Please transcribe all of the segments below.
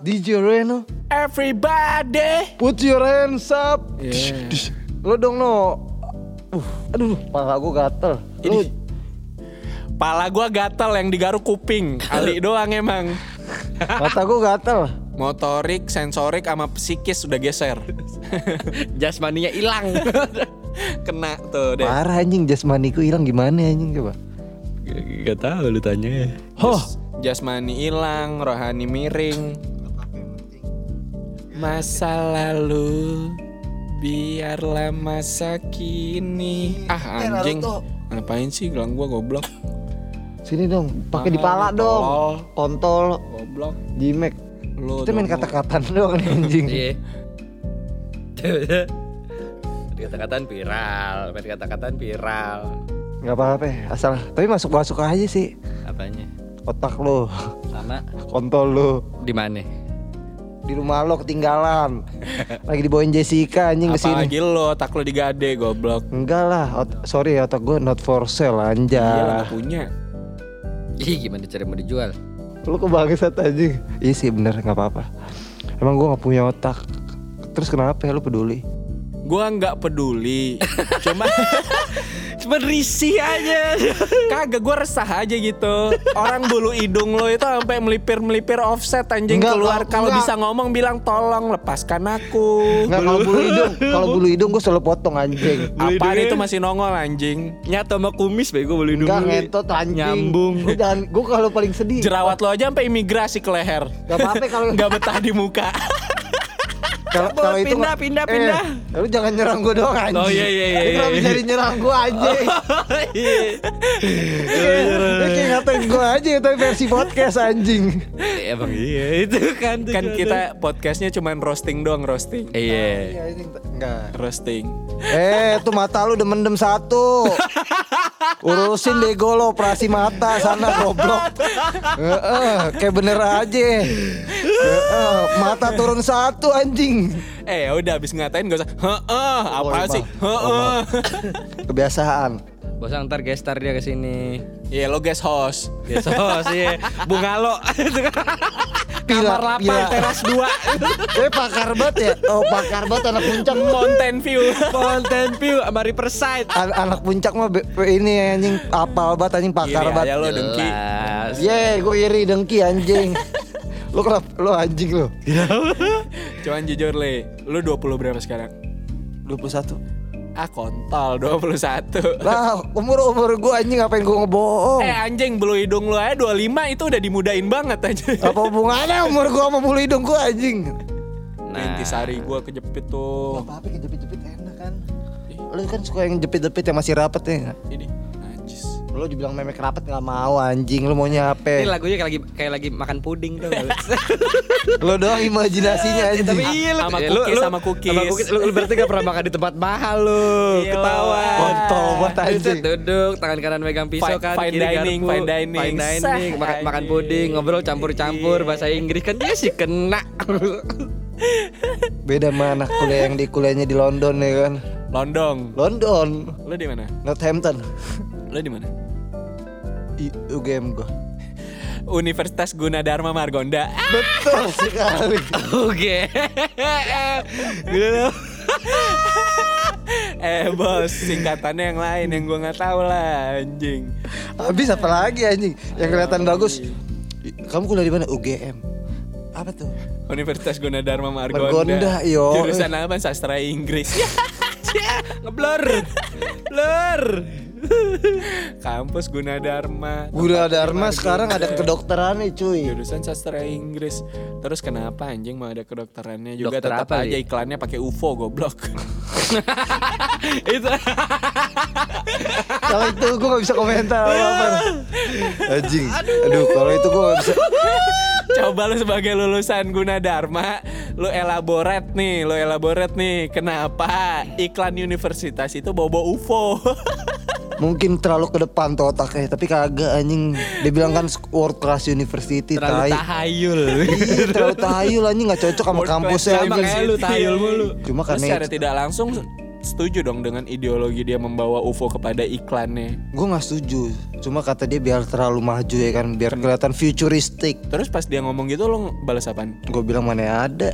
DJ Reno, Everybody. put your hands up. Yeah. Lo dong no. Uh, aduh, pala gue gatel. Lo Pala gua gatel yang digaruk kuping. Ali doang emang. mata gue gatel. Motorik, sensorik sama psikis udah geser. Jasmaninya hilang. Kena tuh deh. Parah anjing jasmaniku hilang gimana anjing coba. Gak tahu lu tanya ya. Hoh, Jasmani hilang, rohani miring. Masa lalu biarlah masa kini. Ah anjing. Ngapain sih gelang gua goblok? sini dong, pakai di pala dong. Kontol, Goblok. jimek. Lu Kita main kata-kataan doang nih anjing. Iya. kata-kataan viral, main kata-kataan viral. Gak apa-apa, ya, asal tapi masuk-masuk aja sih. Apanya? Otak lo, Sama kontol lo. di mana? Di rumah lo ketinggalan. Lagi dibawain Jessica anjing ke sini. Apalagi lo, tak lo digade goblok. Enggak lah, ot- sorry otak gue not for sale Iya lo anjay. gak punya. Ih gimana cara mau dijual? Lu kebangsat anjing. Iya sih bener nggak apa-apa. Emang gue nggak punya otak. Terus kenapa ya lu peduli? Gua nggak peduli. Cuma Cuma risih aja. kagak gua resah aja gitu. Orang bulu hidung lo itu sampai melipir-melipir offset anjing Enggak, keluar. Kalau bisa ngomong bilang tolong lepaskan aku. Nggak kalau bulu hidung, kalau bulu hidung gue selalu potong anjing. Apaan itu masih nongol anjing? Nyata sama kumis bego beli dulu. Enggak ngentot anjing. Nyambung. Jangan, gue kalau paling sedih. Jerawat lo aja sampai imigrasi ke leher. Gak apa-apa kalau Nggak betah di muka. Kalau kalau itu pindah, pindah, eh, pindah. Lu jangan nyerang gue doang anjing. Oh, iya, iya, iya, kenapa iya. jadi nyerang gue anjing? Lu kayak ngatain gue aja tapi versi podcast anjing. Emang iya itu kan. kan kita podcastnya cuman roasting doang roasting. Iya. Iya anjing. Enggak. Roasting. Eh, tuh mata lu udah mendem satu. Urusin bego lo operasi mata sana goblok. Heeh, kayak bener aja. Heeh, mata turun satu anjing. Eh ya udah habis ngatain gak usah. Heeh, apa Oh, sih? maaf. Oh, Heeh. Kebiasaan. Bos ntar gestar dia ke sini. Iya lo guest host. Gesos sih. Bunga lo. Kamar 8 pila. teras 2. Eh pakar banget ya. Oh pakar banget anak puncak. Mountain view. Mountain View sama Riverside. An- anak puncak mah ini anjing apal banget anjing pakar banget. lo dengki. Jelas. Ye, gue iri dengki anjing. Lu kenapa? Lu anjing lu. Cuman jujur le, lu 20 berapa sekarang? 21. Ah kontol 21. Lah, umur-umur gue anjing ngapain gue ngebohong? Eh anjing bulu hidung lu aja 25 itu udah dimudain banget aja. Apa hubungannya umur gua sama bulu hidung gua anjing? Nah. Intisari gua kejepit tuh. apa-apa kejepit-jepit enak kan. Lu kan suka yang jepit-jepit yang masih rapet ya? Ini. Lu dibilang memek rapet nggak mau anjing, lu maunya Ini apa? lagunya kayak lagi kayak lagi makan puding tuh. Lu doang imajinasinya anjing. Tapi iya lu Sama cookies, sama cookies. Sama cookies. Lu, lu berarti gak pernah makan di tempat mahal lu. Iya. Ketahuan. Kontol banget Duduk, anjing. duduk, tangan kanan megang pisau Fine- kan, fine kiri dining, garpu. fine dining. fine dining, makan, makan puding, ngobrol campur-campur bahasa Inggris kan dia sih kena. Beda sama anak kuliah yang di kuliahnya di London ya kan. London. London, Lu di mana? Northampton. Lu di mana? UGM gua. Universitas Gunadarma Margonda. Betul sekali. Oke. eh bos, singkatannya yang lain yang gua nggak tahu lah anjing. Habis apa lagi anjing? Yang kelihatan bagus. Kamu kuliah di mana? UGM. Apa tuh? Universitas Gunadarma Margonda. Margonda, yo. Jurusan apa? Sastra Inggris. Ngeblur. Blur. Kampus Gunadarma. Guna Tempatnya Dharma sekarang ada kedokteran nih cuy. Jurusan sastra Inggris. Terus kenapa anjing mau ada kedokterannya juga Dokter tetap apa, aja Li? iklannya pakai UFO goblok. Itu Kalau itu gue gak bisa komentar apa-apa. Anjing. Aduh, kalau itu gue gak bisa. Coba lu sebagai lulusan Gunadarma, lu elaborate nih, lu elaborate nih kenapa iklan universitas itu bobo UFO. Mungkin terlalu ke depan tuh otaknya, tapi kagak anjing. Dia bilang kan world class university, terlalu tai. tahayul. Iya, terlalu tahayul anjing gak cocok sama World kampusnya. Sama kayak lu, tahayul mulu. Cuma karena secara itu- tidak langsung setuju dong dengan ideologi dia membawa UFO kepada iklannya. Gue nggak setuju. Cuma kata dia biar terlalu maju ya kan, biar kelihatan futuristik. Terus pas dia ngomong gitu lo balas apaan? Gue bilang mana ada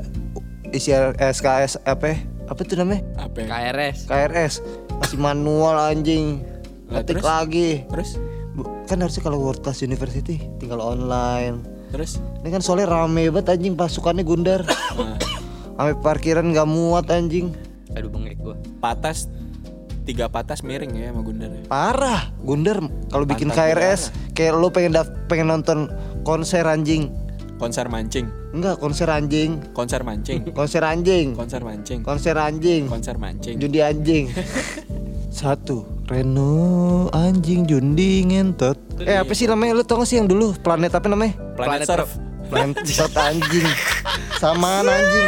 isi SKS apa? ya? Apa tuh namanya? Apa? ya? KRS. KRS masih manual anjing. Lah, Ketik terus? lagi. Terus? Kan harusnya kalau World Class University tinggal online. Terus? Ini kan soalnya rame banget anjing pasukannya Gundar. Nah, Sampai parkiran gak muat anjing. Aduh bengek gua. patas tiga patas miring ya sama Gundar. ya? Parah, Gundar kalau bikin KRS kayak lo pengen daf- pengen nonton konser anjing. Konser mancing, Enggak, konser anjing. konser mancing, Konser anjing. konser mancing, Konser anjing. konser mancing. Judi anjing. Satu, Reno anjing jundi ngentot. Eh apa sih namanya lu tau gak sih yang dulu planet apa namanya? Planet Planet Surf. Planet anjing. Samaan anjing.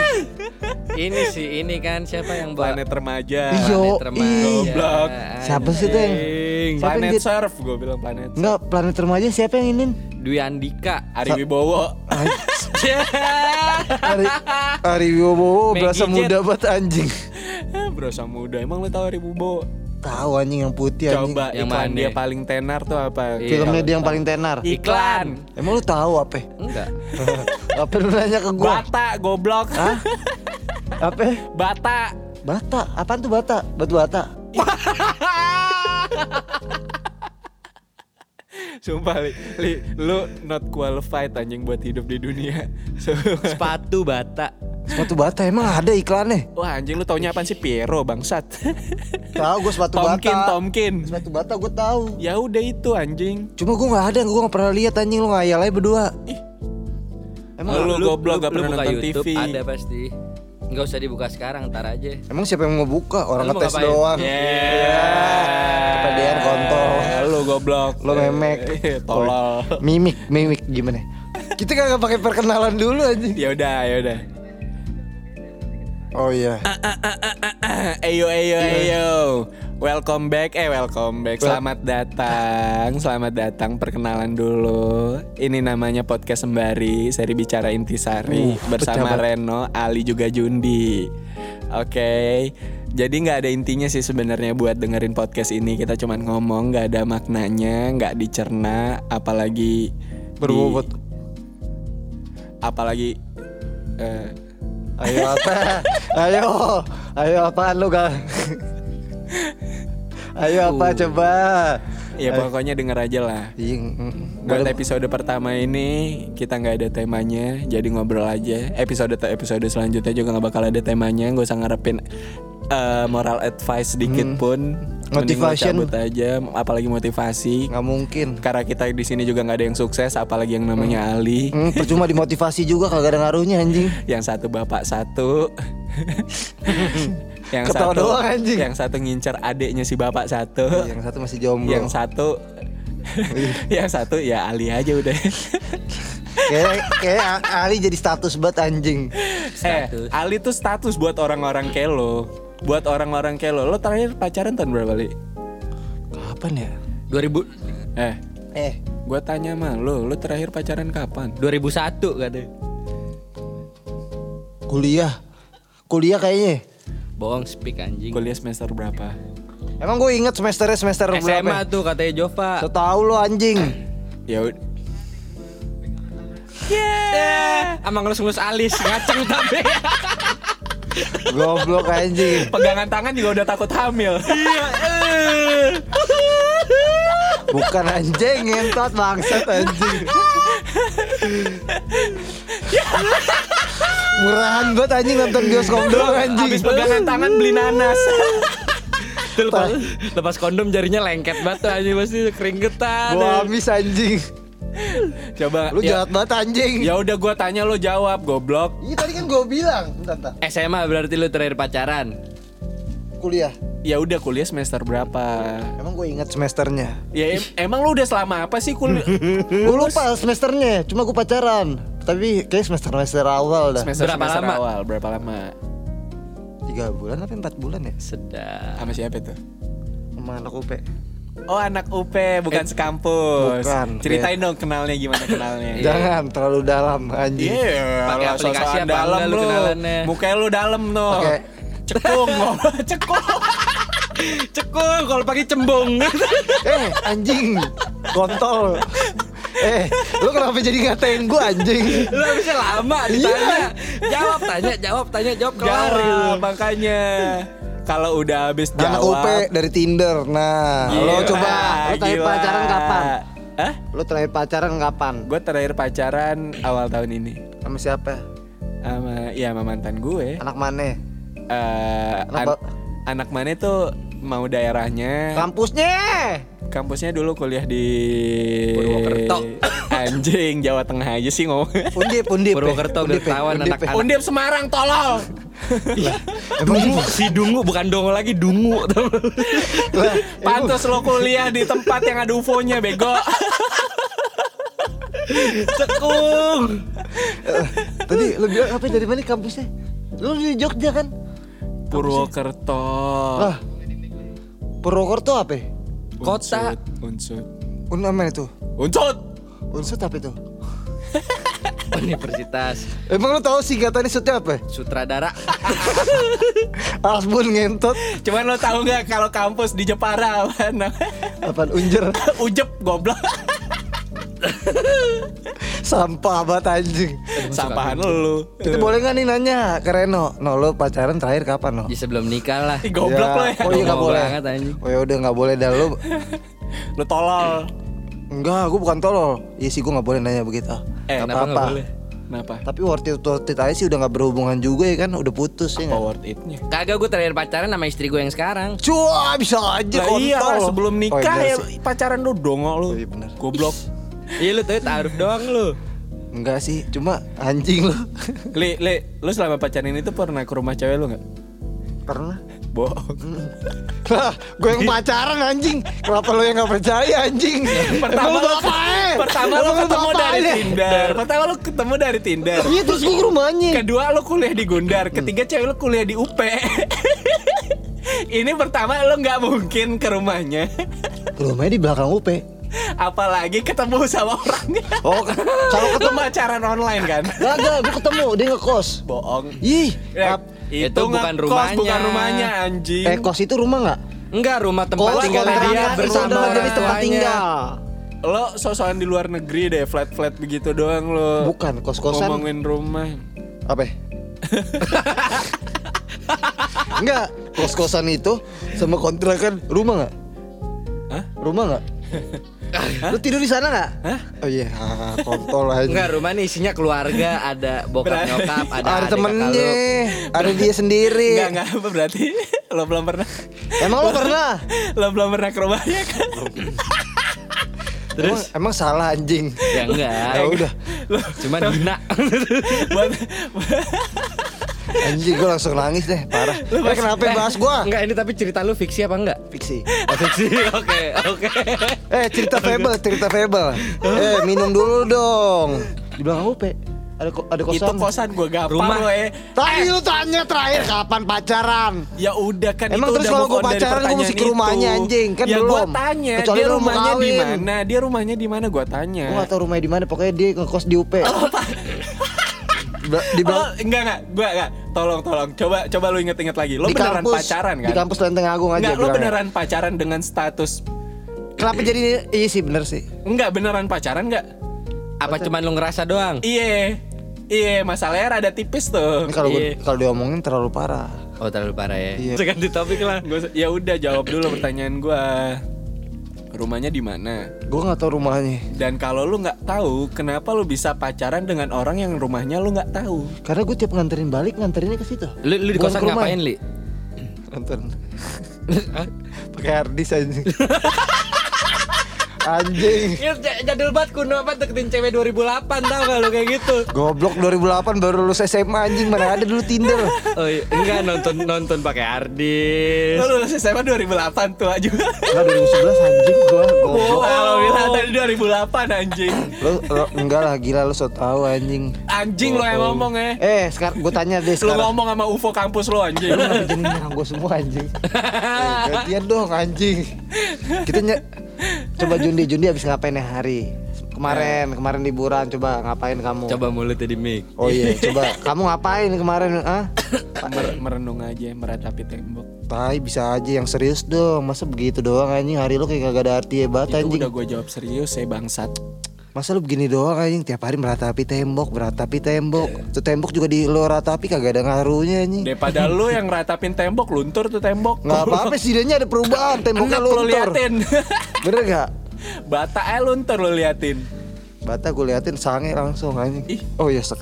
Ini sih ini kan siapa yang buat Planet remaja. Iyo, Planet remaja. Goblok. Siapa sih tuh yang. Siapa yang Planet dit- Surf, gue bilang planet. Enggak, planet remaja siapa yang inin? Dwi Andika. Ari Wibowo. Ari Ari Wibowo berasa Jet. muda banget anjing. Berasa muda. Emang lu tahu Ari Wibowo? Tahu anjing yang putih anjing. Coba Yang iklan mana? dia paling tenar tuh apa? Iya. Filmnya dia yang paling tenar. Iklan. Emang lu tahu apa? Enggak. apa lu nanya ke gua? Bata, goblok. Hah? Apa? Bata. Bata. Apaan tuh bata? Batu bata. Sumpah li, li, lu not qualified anjing buat hidup di dunia. Sumpah. Sepatu bata. Sepatu bata emang ada iklannya? Wah anjing lu taunya apaan sih Piero bangsat. Tahu gue sepatu Tomkin, bata. Tomkin. Sepatu bata gue tahu. Ya udah itu anjing. Cuma gue nggak ada, gue nggak pernah lihat anjing lu ngayal aja berdua. Ih. Emang Lu goblok, gak pernah nonton YouTube, TV. Ada pasti. Enggak usah dibuka sekarang, ntar aja. emang siapa yang mau buka? Orang Lu ngetes doang. Yeah. Kepedean kontol. Lu goblok. Lo memek. Tolol. Mimik, mimik gimana? Kita kagak pakai perkenalan dulu anjing. Ya udah, ya udah. Oh iya. Ayo ayo ayo. Welcome back, eh welcome back. Selamat datang, selamat datang. Perkenalan dulu. Ini namanya podcast sembari seri bicara intisari Uh, bersama pejabat. Reno, Ali juga Jundi. Oke. Jadi nggak ada intinya sih sebenarnya buat dengerin podcast ini. Kita cuman ngomong, nggak ada maknanya, nggak dicerna, apalagi di- Berbobot. apalagi eh, Ayo apa? Ayo, ayo apaan lu gak? Ayo apa coba? ya pokoknya denger aja lah. Iya, mm, Buat boleh. episode pertama ini kita nggak ada temanya, jadi ngobrol aja. Episode episode selanjutnya juga nggak bakal ada temanya. Gak usah ngarepin eh, moral advice sedikit pun. Hmm. Motivation. cabut aja, apalagi motivasi. nggak mungkin. Karena kita di sini juga nggak ada yang sukses, apalagi yang namanya Ali. Hmm, percuma dimotivasi juga kagak ada ngaruhnya anjing. Yang satu bapak satu. yang Ketawa satu doang, anjing. yang satu ngincer adiknya si bapak satu. Yang satu masih jomblo. yang satu yang satu ya Ali aja udah. kayak kayak Ali jadi status banget anjing. Status. Eh, Ali tuh status buat orang-orang kayak lo. Buat orang-orang kayak lo. Lo terakhir pacaran tahun berapa, Li? Kapan ya? 2000 Eh, Eh, gua tanya mah lo, lo terakhir pacaran kapan? 2001 katanya. kuliah. Kuliah kayaknya. Bohong speak anjing. Kuliah semester berapa? Emang gue inget semesternya semester SMA berapa? tuh katanya Jova. So tahu lo anjing. Ya ud- Yeah. Emang ngelus-ngelus alis ngaceng tapi. Goblok anjing. Pegangan tangan juga udah takut hamil. Iya. Bukan anjing ngentot bangsat anjing. Murahan banget anjing nonton bioskop doang anjing. Habis pegangan tangan beli nanas. Tuh lepas, lepas kondom jarinya lengket banget anjing pasti keringetan. Gua habis anjing. Coba Lu ya, jahat banget anjing. ya udah gua tanya lo jawab, goblok. Iya tadi kan gue bilang, bentar, bentar. SMA berarti lu terakhir pacaran. Kuliah. Ya udah kuliah semester berapa? Emang gue ingat semesternya. Ya em- emang lu udah selama apa sih kuliah? Gue lupa semesternya, cuma gue pacaran. Tapi kayak semester semester awal dah. semester Berapa semester lama? awal berapa lama? Tiga bulan apa empat bulan ya? Sedap. Sama siapa itu? Sama anak UP. Oh anak UP bukan sekampus. bukan. Ceritain dong kenalnya gimana kenalnya. Jangan terlalu dalam anjing. Iya, Pakai lo aplikasi apa dalam lu kenalannya? Mukanya lu dalam no. Pakai Cekung, cekung. Cekung kalau pakai cembung. Eh anjing Kontol Eh lu kenapa jadi ngatain gue anjing Lu bisa lama ditanya. Jawab tanya, jawab tanya, jawab kelar. Jawab makanya. Kalau udah habis Anak jawab. UP dari Tinder Nah lo Gila, coba Lo terakhir gila. pacaran kapan? Hah? Lo terakhir pacaran kapan? Gue terakhir pacaran awal tahun ini Sama siapa? sama ya sama mantan gue. Anak mana? Eh, Anak an- anak mana tuh mau daerahnya? Kampusnya Kampusnya dulu kuliah di Purwokerto. Anjing Jawa Tengah aja sih ngomong. Undip, undip ya. Purwokerto, Undip ya, Bertawan, Undip ya. anak-anak. Undip Semarang tolol. Dungu, si Dungu bukan dongo lagi Dungu. Lah, Pantas lo kuliah di tempat yang ada UFO-nya bego. Cekung. Tadi lo bilang apa dari mana kampusnya? Lo di Jogja kan? Purwokerto. Lah Purwokerto apa? Kota. Unsut. Un apa itu? Unsut. Unsut apa itu? Universitas Emang lo tahu singkatannya sutnya apa? Sutradara. Asbun ngentot Cuman lo tahu nggak kalau kampus di Jepara apa namanya? Apaan unjer Ujep goblok. Sampah banget anjing Sampahan lu. Kita boleh gak nih nanya ke Reno No lo pacaran terakhir kapan no? Ya sebelum nikah lah. Ih, goblok lo ya. Oh iya gak boleh banget, anjing. Oh ya udah gak boleh dah lo Lu tolol. Enggak gue bukan tolol Iya sih gue gak boleh nanya begitu Eh, Gak Kenapa nggak apa-apa. boleh? Kenapa? Tapi worth it, worth it aja sih udah gak berhubungan juga ya kan Udah putus ya Apa gak? worth it-nya? Kagak gue terakhir pacaran sama istri gue yang sekarang. Cua bisa aja Lah kontol iya lah, sebelum Oh, nikah iya ya sih. pacaran lu dongo lu. Oh, iya bener. Goblok. Iya lu tuh taruh doang lu. Enggak sih cuma anjing lo Li, li, lu selama pacaran itu pernah ke rumah cewek lu nggak? Pernah Bohong. Lah, gue yang pacaran anjing. Kenapa lo yang gak percaya anjing? Pertama bapaknya? pertama lu Emang ketemu dari bapaknya? Tinder. Pertama lu ketemu dari Tinder. Iya terus gue ke rumahnya. Kedua lu kuliah di Gundar, ketiga cewek lu kuliah di UP. Ini pertama lu nggak mungkin ke rumahnya. Rumahnya di belakang UP. Apalagi ketemu sama orangnya. Oh, kalau Lu pacaran online kan? Gagal, gue ketemu dia ngekos. Bohong. Ih, Ya, kap- Itu bukan ngekos, rumahnya. bukan rumahnya anjing. eh kos itu rumah nggak? Enggak, rumah tempat Kos tinggal kontrakan dia itu bersama orang jadi tempat tinggal. Lo sosokan di luar negeri deh, flat-flat begitu doang lo. Bukan kos-kosan. Ngomongin rumah. Apa? ya? Enggak, kos-kosan itu sama kontrakan rumah nggak? Hah? Rumah nggak? Lu tidur di sana nggak? Hah? Oh iya, ah, kontol aja. Enggak, rumah nih isinya keluarga, ada bokap Berarti- nyokap, ada, ada adik temennya, kakak lu. ada dia sendiri. Enggak, enggak apa berarti lo belum pernah. Emang lo pernah? lo belum pernah ke rumahnya kan? Terus emang, emang salah anjing. Ya enggak. Ya udah, Lo Cuma Dina. buat anjing gue langsung nangis deh, parah. Eh, kenapa bahas gua? Enggak, ini tapi cerita lu fiksi apa enggak? Fiksi. Oh, fiksi. Oke, oke. Eh cerita fable, cerita fable. Eh minum dulu dong. Di belakang UP ada ko- ada itu kosan. kosan gue gapar Rumah. lo eh. Tadi lu tanya terakhir kapan pacaran? Ya udah kan Emang itu terus udah kalau dari pacaran, pertanyaan mesti ke rumahnya, itu. anjing. Kan ya belum. gua tanya Kecuali dia lu rumahnya di mana? Dia rumahnya di mana gua tanya. Gua gak tau rumahnya di mana, pokoknya dia ngekos di UP. Ba- di Oh, enggak enggak, gua enggak. Tolong tolong. Coba coba lu inget-inget lagi. Lo di beneran kampus, pacaran kan? Di kampus Lenteng Agung aja Enggak, lo beneran pacaran dengan status Kenapa jadi iya sih bener sih. Enggak beneran pacaran enggak? Apa cuman lu ngerasa doang? Iya. Iya, masalahnya rada tipis tuh. Ini kalau gua- Iya. kalau diomongin terlalu parah. Oh, terlalu parah ya. Iya. Ganti topik lah. Gua- ya udah jawab dulu pertanyaan gua. Rumahnya di mana? Gue nggak tahu rumahnya. Dan kalau lu nggak tahu, kenapa lu bisa pacaran dengan orang yang rumahnya lu nggak tahu? Karena gue tiap nganterin balik nganterinnya ke situ. Lu, lu di kosan ngapain, Li? Nonton. Pakai harddisk anjing. anjing. Ya, jadul banget kuno apa deketin cewek 2008 tau gak lu kayak gitu Goblok 2008 baru lulus SMA anjing mana ada dulu Tinder. Oh iya, enggak nonton nonton pakai harddisk Lu lulus SMA 2008 tua juga. Enggak 2011 anjing gua Oh, goblok. kalau bilang tadi 2008 anjing. Lu, lu enggak lah gila lu so tau anjing. Anjing lo yang ngomong ya. Eh, sekarang gue tanya deh Lu sekarang. ngomong sama UFO kampus lo anjing. Lu jadi nyerang gue semua anjing? Eh, gantian dong anjing. Kita ny Coba Jundi, Jundi habis ngapain ya hari? Kemarin, kemarin liburan coba ngapain kamu? Coba mulutnya di mic. Oh iya, coba kamu ngapain kemarin? Ah? Mer- merenung aja meratapi tembok. Tai bisa aja yang serius dong. Masa begitu doang anjing hari lu kayak kagak ada arti hebat Itu anjing. udah gue jawab serius saya bangsat. Masa lu begini doang anjing tiap hari meratapi tembok, meratapi tembok. Tuh tembok juga di lu ratapi kagak ada ngaruhnya anjing. Daripada lu yang ratapin tembok luntur tuh tembok. Nggak apa-apa setidaknya ada perubahan temboknya Enak lu luntur. liatin. Bener gak? Bata eh luntur lu liatin. Bata gue liatin sange langsung anjing. Ih. Oh iya. Ini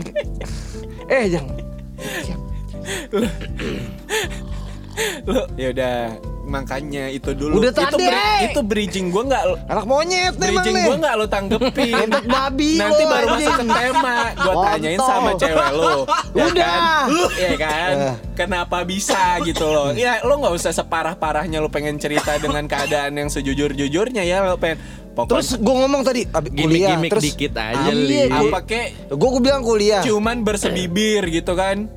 kayak- eh jangan. Lu ya udah makanya itu dulu. Udah itu, tadi, eh. itu bridging gua nggak Anak monyet bridging gua nggak lo tanggepin. Babi Nanti lo, baru anjing. masuk ke tema. Gua Kontol. tanyain sama cewek lo. Ya Udah. Kan? Iya kan? Eh. Kenapa bisa gitu loh? Ya lo nggak usah separah-parahnya lo pengen cerita dengan keadaan yang sejujur-jujurnya ya lo pengen. Pokoknya Terus gue ngomong tadi abis kuliah Gimik-gimik terus dikit aja, Iya, Li. gua- apa kek Gue gue bilang kuliah. cuman bersebibir gitu kan?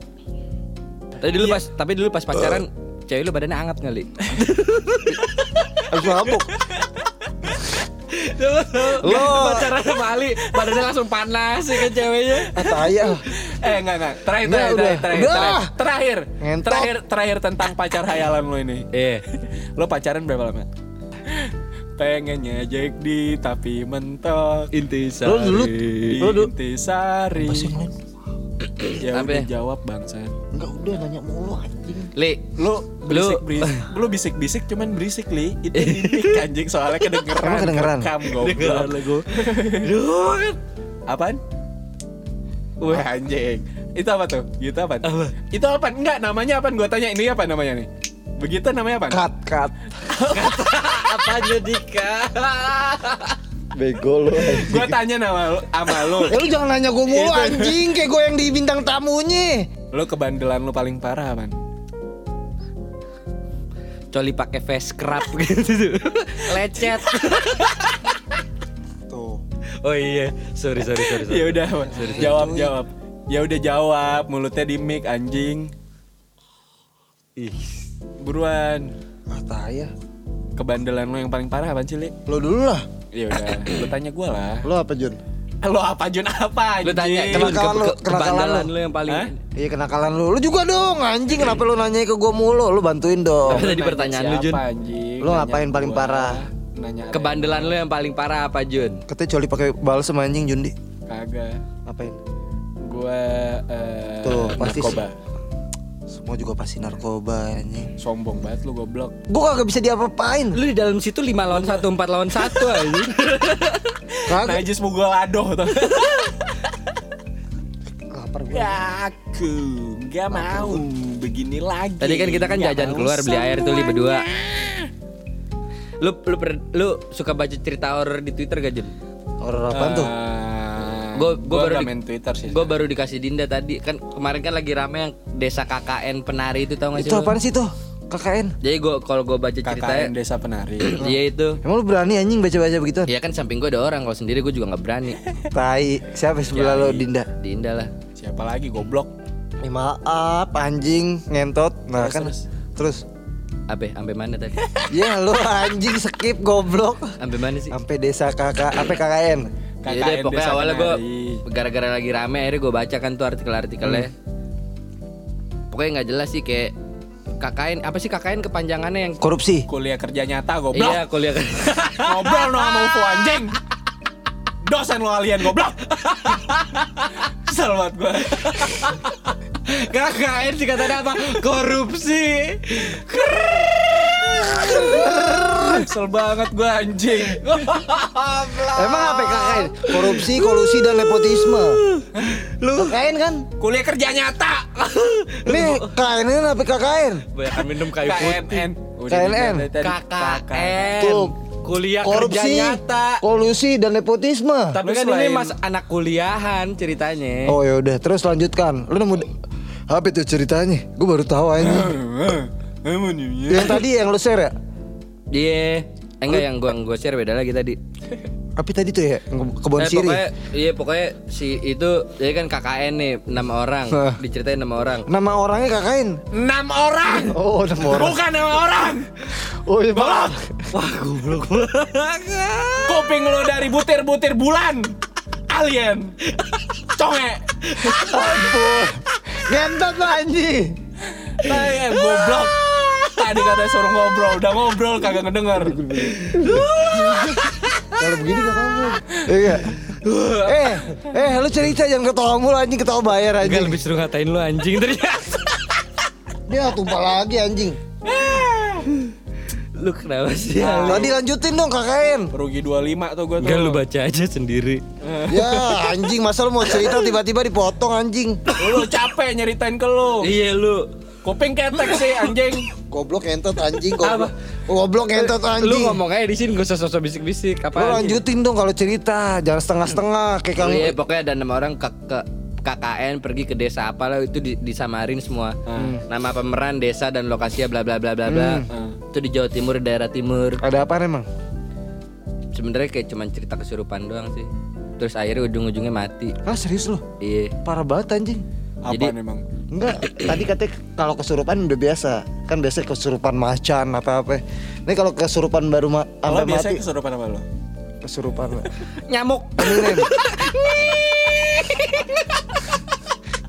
Tapi dulu pas tapi dulu pas pacaran cewek lu badannya hangat kali. Habis mabuk. Lo pacaran sama Ali badannya langsung panas ya kan ceweknya. Ah, tai ah. Eh enggak enggak. Terakhir terakhir udah. terakhir terakhir. Udah. Terakhir terakhir. Ngentot. Terakhir terakhir tentang pacar hayalan lo ini. Eh, Lo pacaran berapa lama? Pengennya Jack di tapi mentok. intisari. Lo dulu- Lo dulu- Intisari. Ya Apa udah ya? jawab bangsa. Enggak udah nanya mulu anjing. Li, Lu berisik berisik. Lu bisik bisik cuman berisik li. Itu mimik anjing soalnya kedengeran. Emang kedengeran? Rekam goblok. lagu. Apaan? Wah anjing. Itu apa tuh? Gitu apa? Itu apa? Enggak, namanya apa? Gua tanya ini apa namanya nih? Begitu namanya apa? Cut cut. Apa jadi? Bego lu anjing. Gua tanya nama lu, sama lu. Ya lu jangan nanya gue mulu Itu. anjing kayak gue yang di bintang tamunya. Lu kebandelan lu paling parah apaan? Coli pakai face scrub gitu. Lecet. Tuh. Oh iya, sorry sorry sorry. sorry. Ya udah, jawab jawab. Ya udah jawab, mulutnya di mic anjing. Ih. Buruan. Ah ya. Kebandelan lu yang paling parah apaan sih, Li? Lo dulu lah. Ya udah, lu tanya gua lah. Lo apa Jun? Lu apa Jun apa Lu tanya anjing? Jun, Kenakalan lu, ke- kenakalan lu. lu yang paling Hah? Iya kenakalan lu. Lu juga dong anjing kenapa lu nanya ke gue mulu? Lu bantuin dong. Apa tadi pertanyaan lu, Jun? anjing? Lu ngapain paling gua. parah? Nanya kebandelan lu yang paling parah apa Jun? Katanya coli pakai balsem anjing Jundi. kagak. Ngapain? Gua eh Tuh, pasti narkoba. Semua juga pasti narkoba anjing. Sombong banget lu goblok. Gue kagak bisa diapa-apain. Lu di dalam situ 5 lawan 1, 4 lawan 1 aja. Kagak. Najis mugol adoh tuh. Lapar gue. Ya, Aku nggak mau begini lagi. Tadi kan kita kan Nggak jajan mau keluar beli air tuh li berdua. Lu lu per- lu suka baca cerita horor di Twitter gak Jun? Horor apaan tuh? Gua- gua baru di- main Twitter sih. Gue baru dikasih Dinda tadi kan kemarin kan lagi rame yang desa KKN penari itu tau gak sih? Itu apaan sih tuh? KKN. Jadi gue kalau gue baca KKN ceritanya, Desa Penari. dia itu. Emang lu berani anjing baca-baca begituan? Ya kan samping gue ada orang kalau sendiri gue juga nggak berani. Tai. Siapa sebelah lo Dinda? Dinda lah. Siapa lagi goblok? Eh, maaf anjing ngentot. Nah Terus, kan terus. terus. Ape, sampai mana tadi? Ya lu anjing skip goblok. Sampai mana sih? Sampai desa kakak apa KKN. Ya udah, KKN pokoknya Desa awalnya gue gara-gara lagi rame akhirnya gue baca kan tuh artikel-artikelnya. Pokoknya nggak jelas sih kayak KKN apa sih KKN kepanjangannya yang Korupsi. Kuliah kerja nyata goblok. Iya kuliah kan. Ngobrol no sama UFO anjing. Dosen lo alien goblok. Kesel banget gue. KKN sih katanya apa? Korupsi. Kesel banget gue anjing. Emang apa KKN? Korupsi, kolusi dan nepotisme. Lu KKN kan? Kuliah kerja nyata. Nih KKN ini apa KKN? Banyak minum kayu putih. KNN. KNN. KKN. Tuh. Kuliah Korupsi, kerja nyata. kolusi dan nepotisme. Tapi Lu kan ini selain- mas anak kuliahan ceritanya. Oh ya udah, terus lanjutkan. Lu nemu apa itu ceritanya? Gue baru tahu aja. yang tadi yang lu share ya? Iya. Eh, enggak yang gua gua share beda lagi tadi. Apa tadi tuh ya? Kebon Eh, siri. pokoknya iya pokoknya si itu jadi kan KKN nih enam orang diceritain enam orang Nama orangnya KKN. Enam orang. Oh, nama orang. Bukan nama orang. Oh iya bang. Wah goblok. Kuping lu dari butir-butir bulan. Alien. Conge. Ampun. Ngentot lo anjing. Nah, goblok. Tadi kata suruh ngobrol, udah ngobrol kagak ngedenger. Kalau begini gak apa-apa. Iya. Eh, eh lu cerita jangan ketawa mulu anjing ketawa bayar Enggak anjing. lebih seru ngatain lu anjing ternyata. Dia tumpah lagi anjing. Lu kenapa sih? Tadi lanjutin dong KKN. Rugi 25 tuh gue tuh. Enggak lu baca aja sendiri. Ya anjing masa lu mau cerita tiba-tiba dipotong anjing. Lu capek nyeritain ke lu. Iya lu. Kuping ketek sih anjing. Goblok entot anjing goblok. Goblok entot Lu anjing. ngomong aja di sini gak usah sosok bisik-bisik apa Lu lanjutin dong kalau cerita, jangan setengah-setengah kayak Oh kamu. iya pokoknya ada enam orang ke, ke KKN pergi ke desa apa lah itu di, disamarin semua. Nama pemeran desa dan lokasinya bla bla bla bla bla. Itu di Jawa Timur daerah timur. Ada apa emang? Sebenarnya kayak cuman cerita kesurupan doang sih. Terus akhirnya ujung-ujungnya mati. Ah serius lu? Iya. Parah banget anjing. Apaan emang? Enggak, tadi katanya kalau kesurupan udah biasa. Kan biasa kesurupan macan apa apa. Ini kalau kesurupan baru ma Lo sampai mati kesurupan apa lo? kesurupan. Nyamuk. Eminem.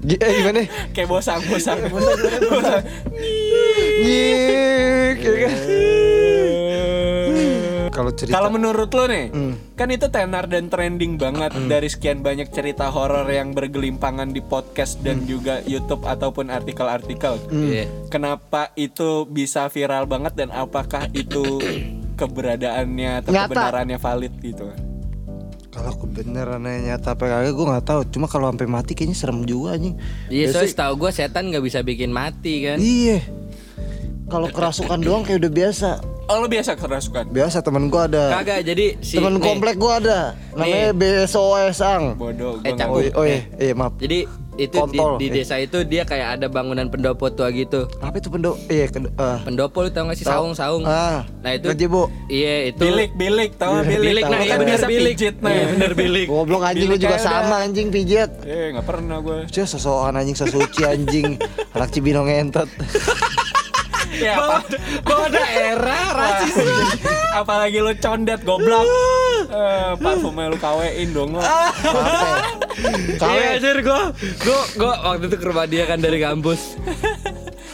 Gi- eh, gimana? Kayak bosang, bosang. bosang. Nyik, ya kan? Kalau cerita Kalau menurut lo nih, Hmm. kan itu tenar dan trending banget dari sekian banyak cerita horor yang bergelimpangan di podcast dan Hmm. juga YouTube ataupun artikel-artikel. Iya. Kenapa itu bisa viral banget dan apakah itu keberadaannya atau Nyata. kebenarannya valid gitu? kalau kebenarannya nyata apa kagak gue nggak tahu. Cuma kalau sampai mati kayaknya serem juga anjing. Iya, soalnya setahu gue setan nggak bisa bikin mati kan. Iya. Kalau kerasukan doang kayak udah biasa. Oh lo biasa kerasukan? Biasa temen gua ada. Kagak jadi si Temen nih, komplek gua ada. Namanya BSOS Ang. Bodoh. Eh, gua cakep. Oh, iya, oh iya, iya maaf. Jadi itu di, Kontol, di eh. desa itu dia kayak ada bangunan pendopo tua gitu. Apa itu pendo? Iya, ah. Pendopo lu tau gak sih saung-saung? Ah, Nah itu gazebo. Iya itu Bilik, bilik, tau nggak bilik? Bilik, nah Lo iya kan bener biasa bilik. pijit nah. Iya, bener bilik. Goblok anjing lu juga sama udah. anjing pijet. Eh nggak pernah gue. Cih sosokan anjing sesuci anjing. Anak Cibinong ngentot. Ya apa? Bawa daerah rasis. Apalagi lu condet goblok. Eh, parfumnya lu kawein dong lo. Kawe. Iya anjir gua gua gua waktu itu ke rumah dia kan dari kampus.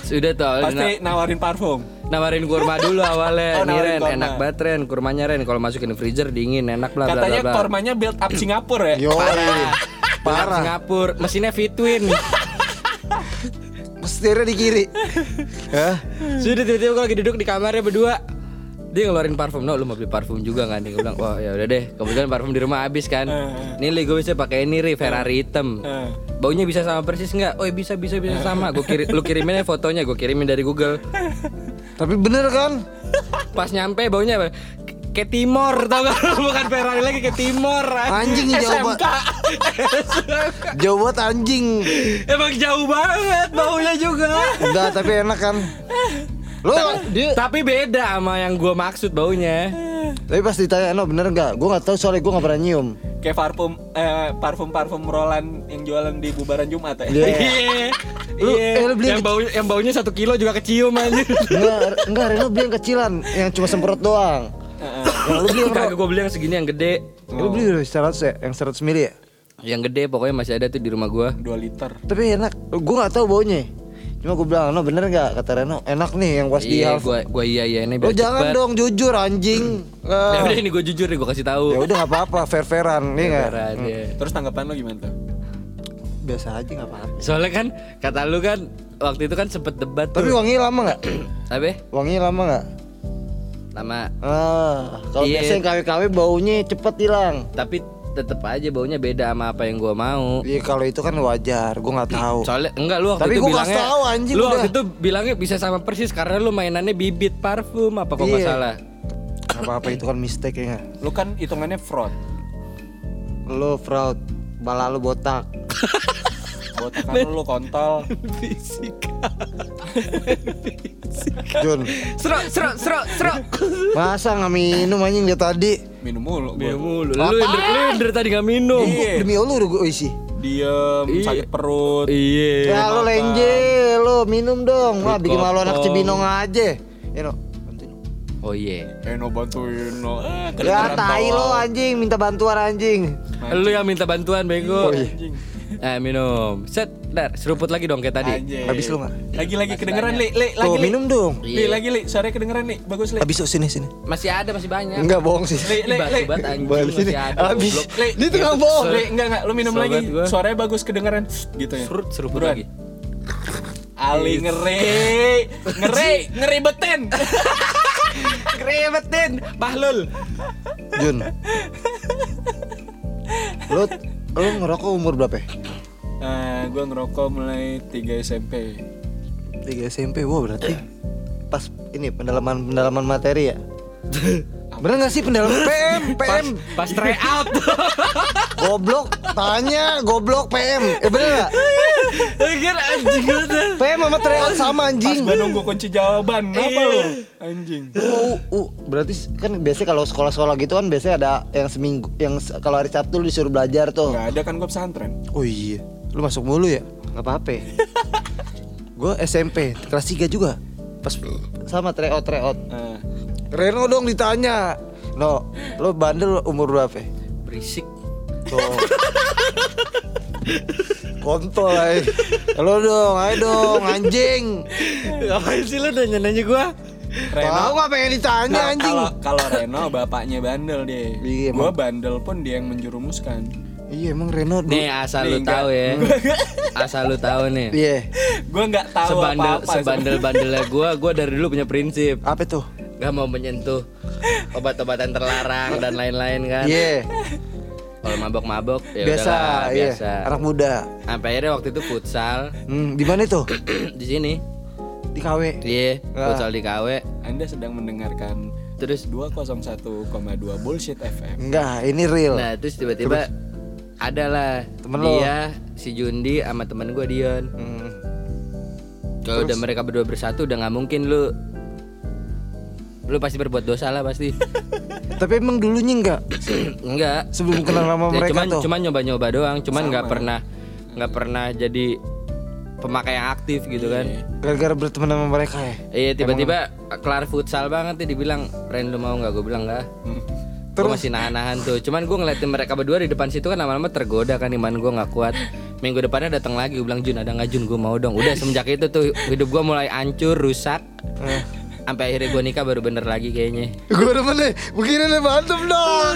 Sudah tuh Pasti nawarin parfum. nawarin kurma dulu awalnya. Oh, Nih Ren, kurma. enak banget Ren, kurmanya Ren kalau masukin freezer dingin enak bla bla bla Katanya bla. kormanya build up Singapura ya. Yo, Parah. Parah. Singapura, mesinnya Fitwin. Setirnya di kiri. Hah? Sudah tiba-tiba gue lagi duduk di kamarnya berdua dia ngeluarin parfum, no lu mau beli parfum juga nggak nih? Gue bilang, wah ya udah deh, kebetulan parfum di rumah habis kan. Nih li gue bisa pakai ini ri Ferrari hitam. Eh. Baunya bisa sama persis nggak? Oh bisa bisa bisa sama. Gue kirim, lu kirimin aja fotonya, gue kirimin dari Google. Tapi bener kan? Pas nyampe baunya apa? Ke Timor tau gak? Bukan Ferrari lagi ke Timor. Anjing jauh SMK. banget. Jauh banget anjing. Emang jauh banget baunya juga. Enggak, tapi enak kan? Lu dia Tapi beda sama yang gue maksud baunya. tapi pas ditanya, "No, bener enggak?" Gua nggak tahu soalnya gua nggak pernah nyium. Kayak parfum eh, parfum parfum Roland yang jualan di bubaran Jumat ya. Iya. Iya. Lu, eh, lu beli yang yang baunya yang baunya satu kilo juga kecium aja. Enggak, enggak Reno beli yang kecilan yang cuma semprot doang. Yang lu beli yang Kagak gue beli yang segini yang gede. Lu beli dari 100 ya, yang 100 mili ya? Yang gede pokoknya masih ada tuh di rumah gua. 2 liter. Tapi enak. Gua nggak tahu baunya. Cuma gua bilang, "No, bener nggak?" Kata Reno, "Enak nih yang pas di Iya, half." gua gua iya iya ini Lu biar jangan cepet. dong jujur anjing. Ya Ah. udah ini gue jujur nih gue kasih tahu. Ya udah nggak apa-apa, fair-fairan nih nggak? Beneran, iya. Terus tanggapan lo gimana tuh? Biasa aja nggak apa-apa. Soalnya kan kata lu kan waktu itu kan sempet debat tuh. Tapi wangi lama nggak? Tapi Wangi lama nggak? Lama Ah, kalau Iya. biasanya KW-KW baunya cepet hilang. tapi tetep aja baunya beda sama apa yang gua mau. Iya kalau itu kan wajar, gua nggak tahu. Soalnya enggak lu waktu Tapi itu gua bilangnya tahu, anjing, Lu udah. waktu itu bilangnya bisa sama persis karena lu mainannya bibit parfum apa kok nggak Iya. salah. Apa-apa itu kan mistake ya? Lu kan hitungannya fraud. Lu fraud, bala lu botak. Botakan lu kontol. Fisika. Jun, Serok serok serok serok. masa nggak minum anjing dia tadi? Minum mulu gua. Minum mulu. Lu yang dari, dari tadi nggak minum. Iya. Demi Allah udah gue isi. Diem, Iya. sakit perut. Iya. Ya lu lenje, lu minum dong. Wah, bikin malu anak kopong. Cibinong aja. Ya no, bantuin. Oh iya. Eno bantuin no. Eh, Ya tai lo anjing minta bantuan anjing. Lu yang minta bantuan bego. Oh, iya. Eh minum. Set, dar, seruput lagi dong kayak tadi. Habis lu nggak? Lagi lagi kedengeran li, li, lagi Tuh li. minum dong. Li, lagi li, suaranya kedengeran li. Bagus li. Habis oh, sini sini. Masih ada, masih banyak. Enggak bohong sih. Li, li, li. Balik sini. Habis. Li, Ini tukang bohong. Li, enggak enggak, lu minum lagi. Suaranya bagus kedengeran gitu ya. Serut, seruput lagi. Ali ngeri, ngeri, ngeribetin. ngeribetin, Bahlul. Jun. Lu lu ngerokok umur berapa? ya? Gua ngerokok mulai 3 SMP. 3 SMP. Wow, berarti pas ini pendalaman pendalaman materi ya. Bener gak sih pendalaman PM? PM Pas try out. Goblok Tanya Goblok PM Eh bener gak? Kan anjing. PM sama tryout sama Pas anjing gua nunggu kunci jawaban, apa lu? Anjing. Oh, uh, berarti kan biasanya kalau sekolah-sekolah gitu kan biasanya ada yang seminggu yang kalau hari Sabtu lu disuruh belajar tuh. Enggak ada kan gua pesantren. Oh iya, lu masuk mulu ya? Nggak apa-apa. gue SMP kelas 3 juga. Pas sama tryout tryout. Nah, Reno dong ditanya. No, lo bandel umur berapa? Berisik. Tuh. Kontol aja. Lo dong, ayo dong, anjing. Ngapain sih lu nanya-nanya gua? Reno Tahu nggak pengen ditanya Nah, anjing? kalau Reno bapaknya bandel dia. Iya, gua emang. bandel pun dia yang menjurumuskan. Iya emang Reno dulu. Nih asal lu Nih, enggak. tahu ya. Asal lu tahu nih. Iya. Gua nggak tahu Sebandel apa-apa. sebandel-bandelnya gua, gua dari dulu punya prinsip. Apa tuh? Gak mau menyentuh obat-obatan terlarang dan lain-lain kan. Iya. Kalau mabok-mabok ya biasa, udahlah, iya. biasa. Anak muda. Sampai akhirnya waktu itu futsal Hmm, di mana tuh? di sini. Di KW. Iya, Ah. futsal di KW. Anda sedang mendengarkan Terus 201,2 bullshit FM. Enggak, ini real. nah, terus tiba-tiba adalah Temen lo. dia si Jundi sama teman gua Dion. Hmm. Kalau udah mereka berdua bersatu udah nggak mungkin lu lu pasti berbuat dosa lah pasti. Tapi emang dulunya enggak Enggak. sebelum kenal sama Ya, mereka cuman tuh. cuman nyoba-nyoba doang, cuman nggak pernah nggak pernah jadi pemakai yang aktif gitu kan. Gara-gara berteman sama mereka ya. Iya tiba-tiba kelar futsal banget nih dibilang Ren lu mau nggak gue bilang nggak Gue masih nahan-nahan tuh. Cuman gue ngeliatin mereka berdua di depan situ kan lama-lama tergoda kan Iman gue nggak kuat. Minggu depannya datang lagi Gue bilang Jun ada nggak Jun? Gue mau dong. Udah semenjak itu tuh hidup gue mulai hancur rusak. Eh. Sampai akhirnya gue nikah baru bener lagi kayaknya. Gue demen nih, begini nih mantep dong.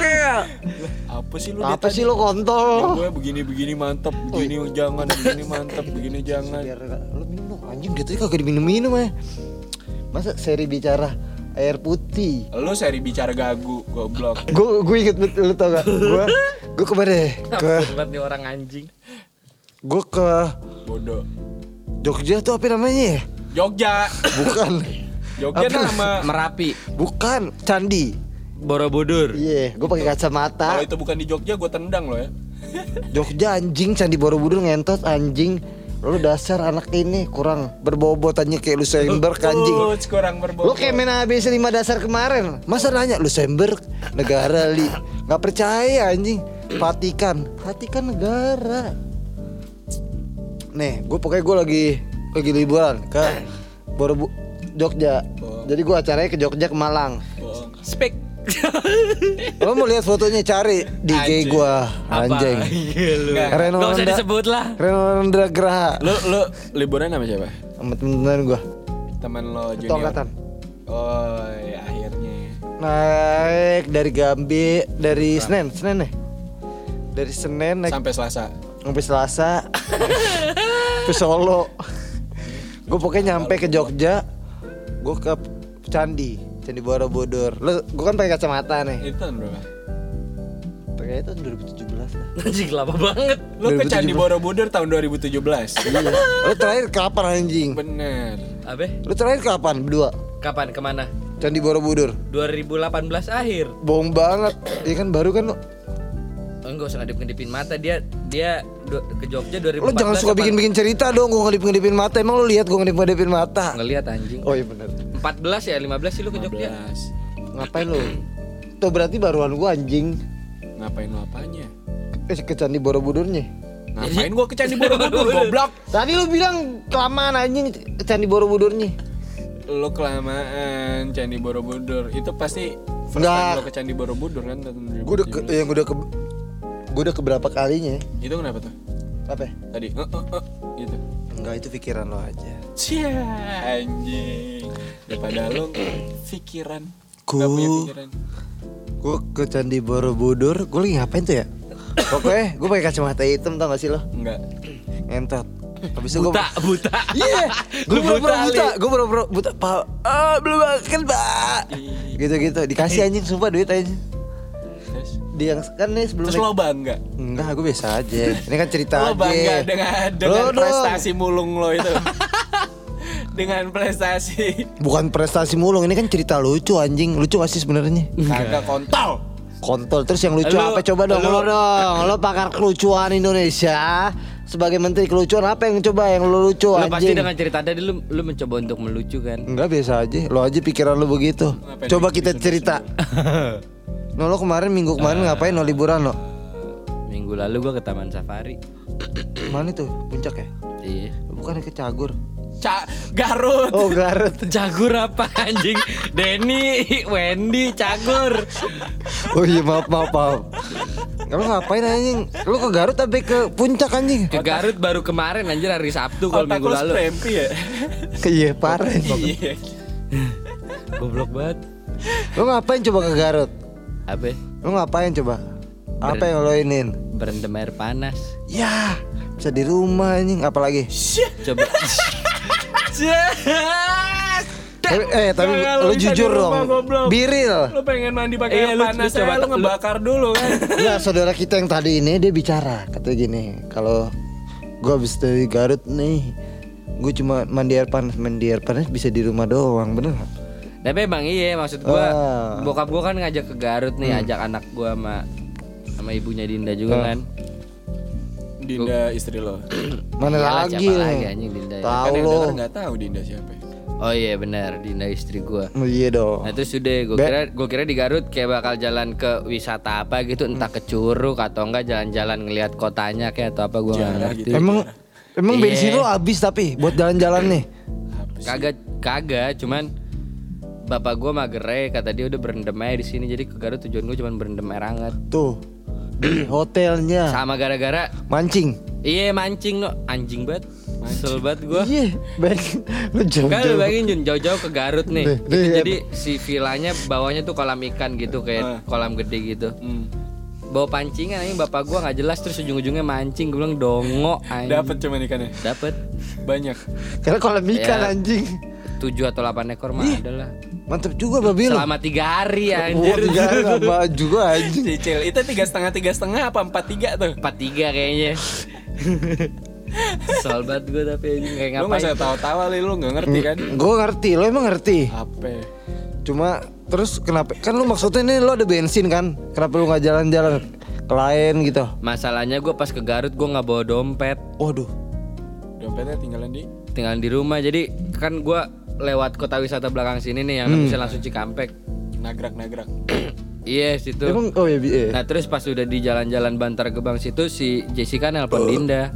Apa sih lu Apa sih lo kontol? Gue begini-begini mantap, begini jangan, begini mantap, begini jangan. Biar lo minum. Dong, anjing dia tadi kagak diminum-minum ya. Masa seri bicara air putih? Lu seri bicara gagu, goblok. Gue gue inget betul lu tau gak? Gue gue kemarin ke Buat nih orang anjing gue ke Bodoh. Jogja tuh apa namanya ya? Jogja. Bukan, Jogja Apa? nama. Merapi bukan Candi. Borobudur Iya, gue pakai kacamata. Kalau itu bukan di Jogja, gue tendang lo ya. Jogja anjing Candi Borobudur ngentot anjing. Lu dasar anak ini kurang berbobot aja kayak Luxembourg anjing. Uh, kurang berbobot. Lu kayak main ABC 5 dasar kemarin. Masa nanya Luxembourg negara li. Nggak percaya anjing. Vatikan, Vatikan negara. Nih, gue pokoknya gue lagi lagi liburan ke Borobu Jogja. Jadi gue acaranya ke Jogja ke Malang. Spek Lo mau lihat fotonya cari di IG Anjing. gue anjing. Reno Gak usah disebut lah Reno Rendra Graha Lu lu liburan sama siapa? sama temen-temen gue. Teman lo junior. angkatan. Oh, ya akhirnya. Naik dari Gambi dari Senen, Senen nih. Dari Senen naik Sampai Selasa. sampai Selasa ke Solo. Gue pokoknya nyampe ke Jogja. Gue ke Candi, Candi Borobudur. Lo, gue kan pakai kacamata nih. Itu tahun berapa? Pakai itu 2017 lah. Anjing lama banget Lu ke Candi Borobudur tahun 2017. Iya. Lo terakhir kapan anjing? Bener. Abe Lo terakhir kapan berdua? kapan ke mana Candi Borobudur. 2018 akhir Bohong banget. Iya kan baru kan lo. Oh, enggak usah ngedip-ngedipin mata dia dia ke Jogja 2014 Lo jangan suka bikin-bikin cerita dong. Gue ngedip-ngedipin mata. Emang lo lihat gue ngedip-ngedipin mata? ngelihat anjing Oh iya benar. 14 ya 15 sih lu ke Jogja 15. Ngapain lo? Tuh berarti baruan gue anjing. Ngapain lo apanya? Eh ke Candi Borobudurnya. Ngapain gua ke Candi Borobudur goblok? Tadi lu bilang kelamaan anjing ke Candi Borobudurnya. Lu kelamaan Candi Borobudur. Itu pasti first Enggak. time lo ke Candi Borobudur kan Gue udah ke, 2017. yang udah ke gue udah keberapa kalinya? Itu kenapa tuh? Apa? Tadi eh, eh, eh, gitu. Enggak itu pikiran lo aja. Cia anjing. Daripada lu pikiran. Ku-. Gue ke Candi Borobudur, gue lagi ngapain tuh ya? Pokoknya gue pakai kacamata hitam tau gak sih lo? Enggak. Ngentot. Habis itu gue Buta, buta. Iya, gue Lu pura-pura buta, buta, gue pura-pura buta. Pak, ah belum makan pak. Gitu-gitu, dikasih anjing sumpah duit anjing. Dia yang kan nih sebelum terus lo bangga. Enggak, gue biasa aja. Ini kan cerita Lo aja. bangga dengan dengan Lo dong. prestasi mulung lo itu. dengan prestasi Bukan prestasi mulung, ini kan cerita lucu anjing. Lucu gak sih sebenarnya? kagak kontol. Kontol terus yang lucu Lu- apa coba dong lu- lo dong. Lo pakar kelucuan Indonesia. Sebagai menteri kelucuan apa yang coba yang lo lucu Lu pasti anjing? dengan cerita tadi lu lu mencoba untuk melucu kan. Enggak biasa aja. Lo aja pikiran lo begitu. Ngapain Coba kita cerita. No lo kemarin minggu kemarin ngapain no liburan lo? Minggu lalu gua ke Taman Safari. Mana tuh? Puncak ya? Iya. Bukan ke Cagur. Ca Garut. Oh Garut. Cagur apa anjing? Denny, Wendy, Cagur. Oh iya maaf maaf maaf. Kamu ngapain anjing? Lu ke Garut tapi ke puncak anjing? Ke Garut baru kemarin anjir hari Sabtu kalau Otak minggu lalu. sprempi ya. Iya parah. Iya. Goblok banget. Lu ngapain coba ke Garut? Apa? Lu ngapain coba? Apa yang lo inin? Berendam air panas. Ya bisa di rumah anjing apalagi? Coba. Eh, eh tapi Jangan lu lu jujur dong. goblok. Biril. Lo pengen mandi pakai air lu- panas lu coba- lo ngebakar dulu kan. Ya saudara kita yang tadi ini dia bicara katanya gini kalau gua habis dari Garut nih gue cuma mandi air panas mandi air panas bisa di rumah doang bener nggak? Tapi emang iya maksud gua Ah. bokap gua kan ngajak ke Garut nih, ajak anak gua sama sama ibunya Dinda juga kan. Dinda istri lo. mana Iyalah, lagi siapa lagi anjing Dinda ya. tahu Kan yang lo denger nggak tahu Dinda siapa. ya. Oh iya benar, Dinda istri gua. Oh, iya dong Nah terus sudah gue Be- kira gue kira di Garut kayak bakal jalan ke wisata apa gitu entah ke Curug atau enggak jalan-jalan ngelihat kotanya kayak atau apa gue nggak ngerti. emang emang Iya. bensin lo habis tapi buat jalan-jalan nih Kagak kagak cuman bapak gue magerai kata dia udah berendam aja di sini jadi ke Garut tujuan gue cuma berendam air hangat. tuh di hotelnya Sama gara-gara mancing iya mancing lo anjing banget. Kesel banget gue. iya baik lu jauh Kan lu bayangin Jun jauh-jauh ke Garut nih. Nih, Itu nih, jadi si villanya bawahnya tuh kolam ikan gitu kayak kolam gede gitu. Hmm. bawa pancingan anjing bapak gua nggak jelas terus ujung-ujungnya mancing gue bilang dongo anjing Dapat cuman ikannya. dapat Banyak. karena kolam ikan Ya. anjing tujuh atau delapan ekor mah ada lah. mantep juga babi lu selama tiga hari Wah, anjir. tiga hari lama juga anjing. Cicil itu tiga setengah tiga setengah apa empat tiga tuh? empat tiga kayaknya. Soal banget gue tapi anjing kayak Lu nggak ngapain? usah tawa-tawa li lu nggak ngerti kan? gue ngerti lo emang ngerti? Apa? cuma terus kenapa kan lu maksudnya ini lo ada bensin kan? Kenapa lu nggak jalan-jalan ke lain gitu? Masalahnya gue pas ke Garut gue nggak bawa dompet. Waduh. Dompetnya tinggalan di? Tinggal di rumah jadi kan gue lewat kota wisata belakang sini nih yang bisa langsung Cikampek. Nagrak-nagrak. iya situ. Emang oh ya eh. Nah terus pas udah di jalan-jalan Bantar Gebang situ si Jessica nelpon Dinda.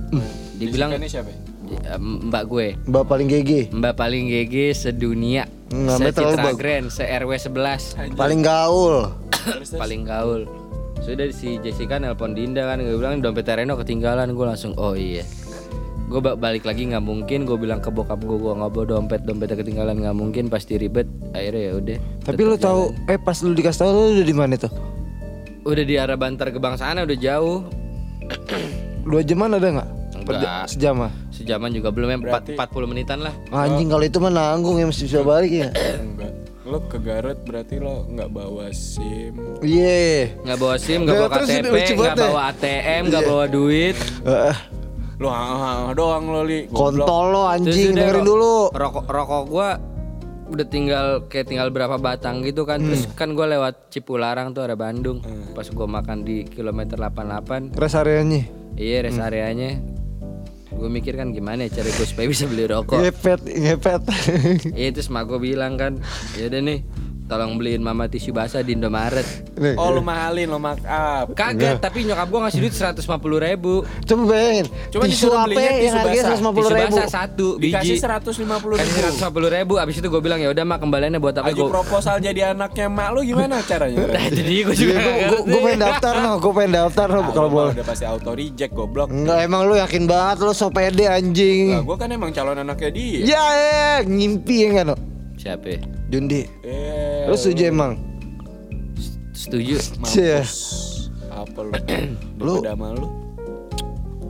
Dibilang Jessica ini siapa? ya? "Ya, mbak gue. Mbak paling GG Mbak paling GG sedunia. Hmm, namanya terlalu Se-Citra bagus. Grand Se-RW 11 paling gaul. Paling gaul. Sudah si Jessica nelpon Dinda kan Gue bilang dompet Reno ketinggalan. Gue langsung oh iya Gue balik lagi nggak mungkin. Gue bilang ke bokap gue Gue nggak bawa dompet. Dompetnya ketinggalan nggak mungkin. Pasti ribet. Akhirnya ya udah tapi lu tahu eh pas lu dikasih tahu lu udah di mana tuh? Udah di arah Bantar Gebang sana udah jauh. Dua jaman ada nggak? Enggak. sejam ah Sejaman? Juga belum ya. Empat- 40 menitan lah. Anjing kalau itu mah nanggung ya mesti bisa balik ya. Enggak. Lo ke Garut berarti lo nggak bawa SIM. iya. Nggak bawa SIM, nggak Nah, bawa KTP, nggak ya. bawa ATM, nggak bawa duit. Eh, Lo ah, doang lo li. Kontol lo Terus anjing udah dengerin dulu Rokok rokok gua udah tinggal kayak tinggal berapa batang gitu kan. Terus kan gua lewat Cipularang tuh ada Bandung. Pas gua makan di kilometer 88, rest areanya iya rest areanya. Gue mikir kan gimana ya cari gue supaya bisa beli rokok. ngepet ngepet Iya terus mak gue bilang kan, ya udah nih, tolong beliin mama tisu basah di Indomaret. Nih, Oh lu mahalin lo mark up. Kagak, tapi nyokap gua ngasih duit 150 ribu. Coba bayangin Coba Tisu disuruh apa belinya tisu yang harganya basah. 150 Tisu ribu basah satu Dikasih biji. 150 Kasih ribu. 150 ribu. Abis itu gue bilang ya udah mak kembaliannya buat apa? Gue proposal jadi anaknya mak lu gimana caranya? Nah, jadi gue Iya, juga gue nggak gue ngerti. pengen daftar no, gue pengen daftar no, Ah, kalau boleh. Udah pasti auto reject goblok. Enggak emang lu yakin banget lu so pede Nah, anjing. gue kan emang calon anaknya dia. Ya, ya, ngimpi ya kan no? Siapa? ya? Jundi. Eh, Lu setuju emang? Setuju. Cie. apa lu? Lu- udah sama lu.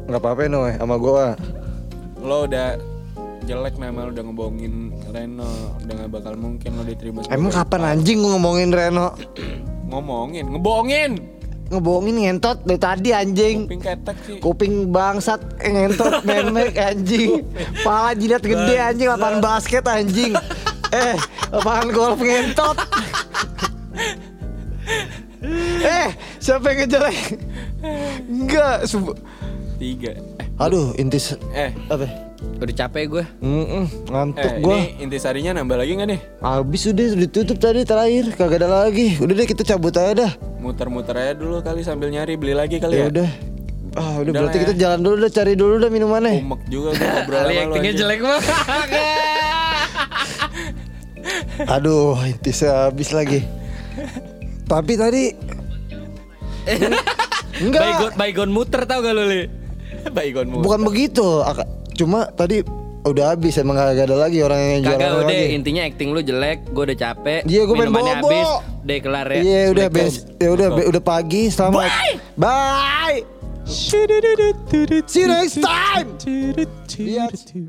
Enggak apa-apa no, eh, sama gua. Lo udah jelek nama lu udah ngebohongin Reno udah gak bakal mungkin lo diterima Emang kapan anjing gua ngomongin Reno? ngomongin ngebohongin Ngebohongin ngentot dari tadi anjing. pink ketek sih Kuping bangsat eh, ngentot memek anjing. Pala jidat gede anjing lapangan basket anjing. Eh, lapangan golf ngentot. Eh, siapa yang ngejelek? Enggak, sumpah. tiga eh, Aduh, intis eh apa? Udah capek gue. Mm-mm, ngantuk eh gua. ini intisarinya nambah lagi nggak nih Habis udah ditutup tadi terakhir, kagak ada lagi. Udah deh kita cabut aja dah. muter-muter aja dulu kali sambil nyari beli lagi kali Ya ya, udah. Ah, udah Udah berarti lah kita ya. jalan dulu dah cari dulu dah minumannya. umek juga gue ngobrol sama lu actingnya jelek banget. Aduh, intis habis lagi. Tapi tadi enggak. Baygon, baygon muter tau gak lu li? Baygon mu Bukan begitu. Cuma tadi udah habis emang gak ada lagi orang yang jualan Kagak udah lagi. intinya acting lu jelek, gue udah capek. Iya, gua pengen bobo. habis, udah kelar ya. Iya udah bes, ya udah be- udah pagi selamat. Bye. See you next time. Lihat.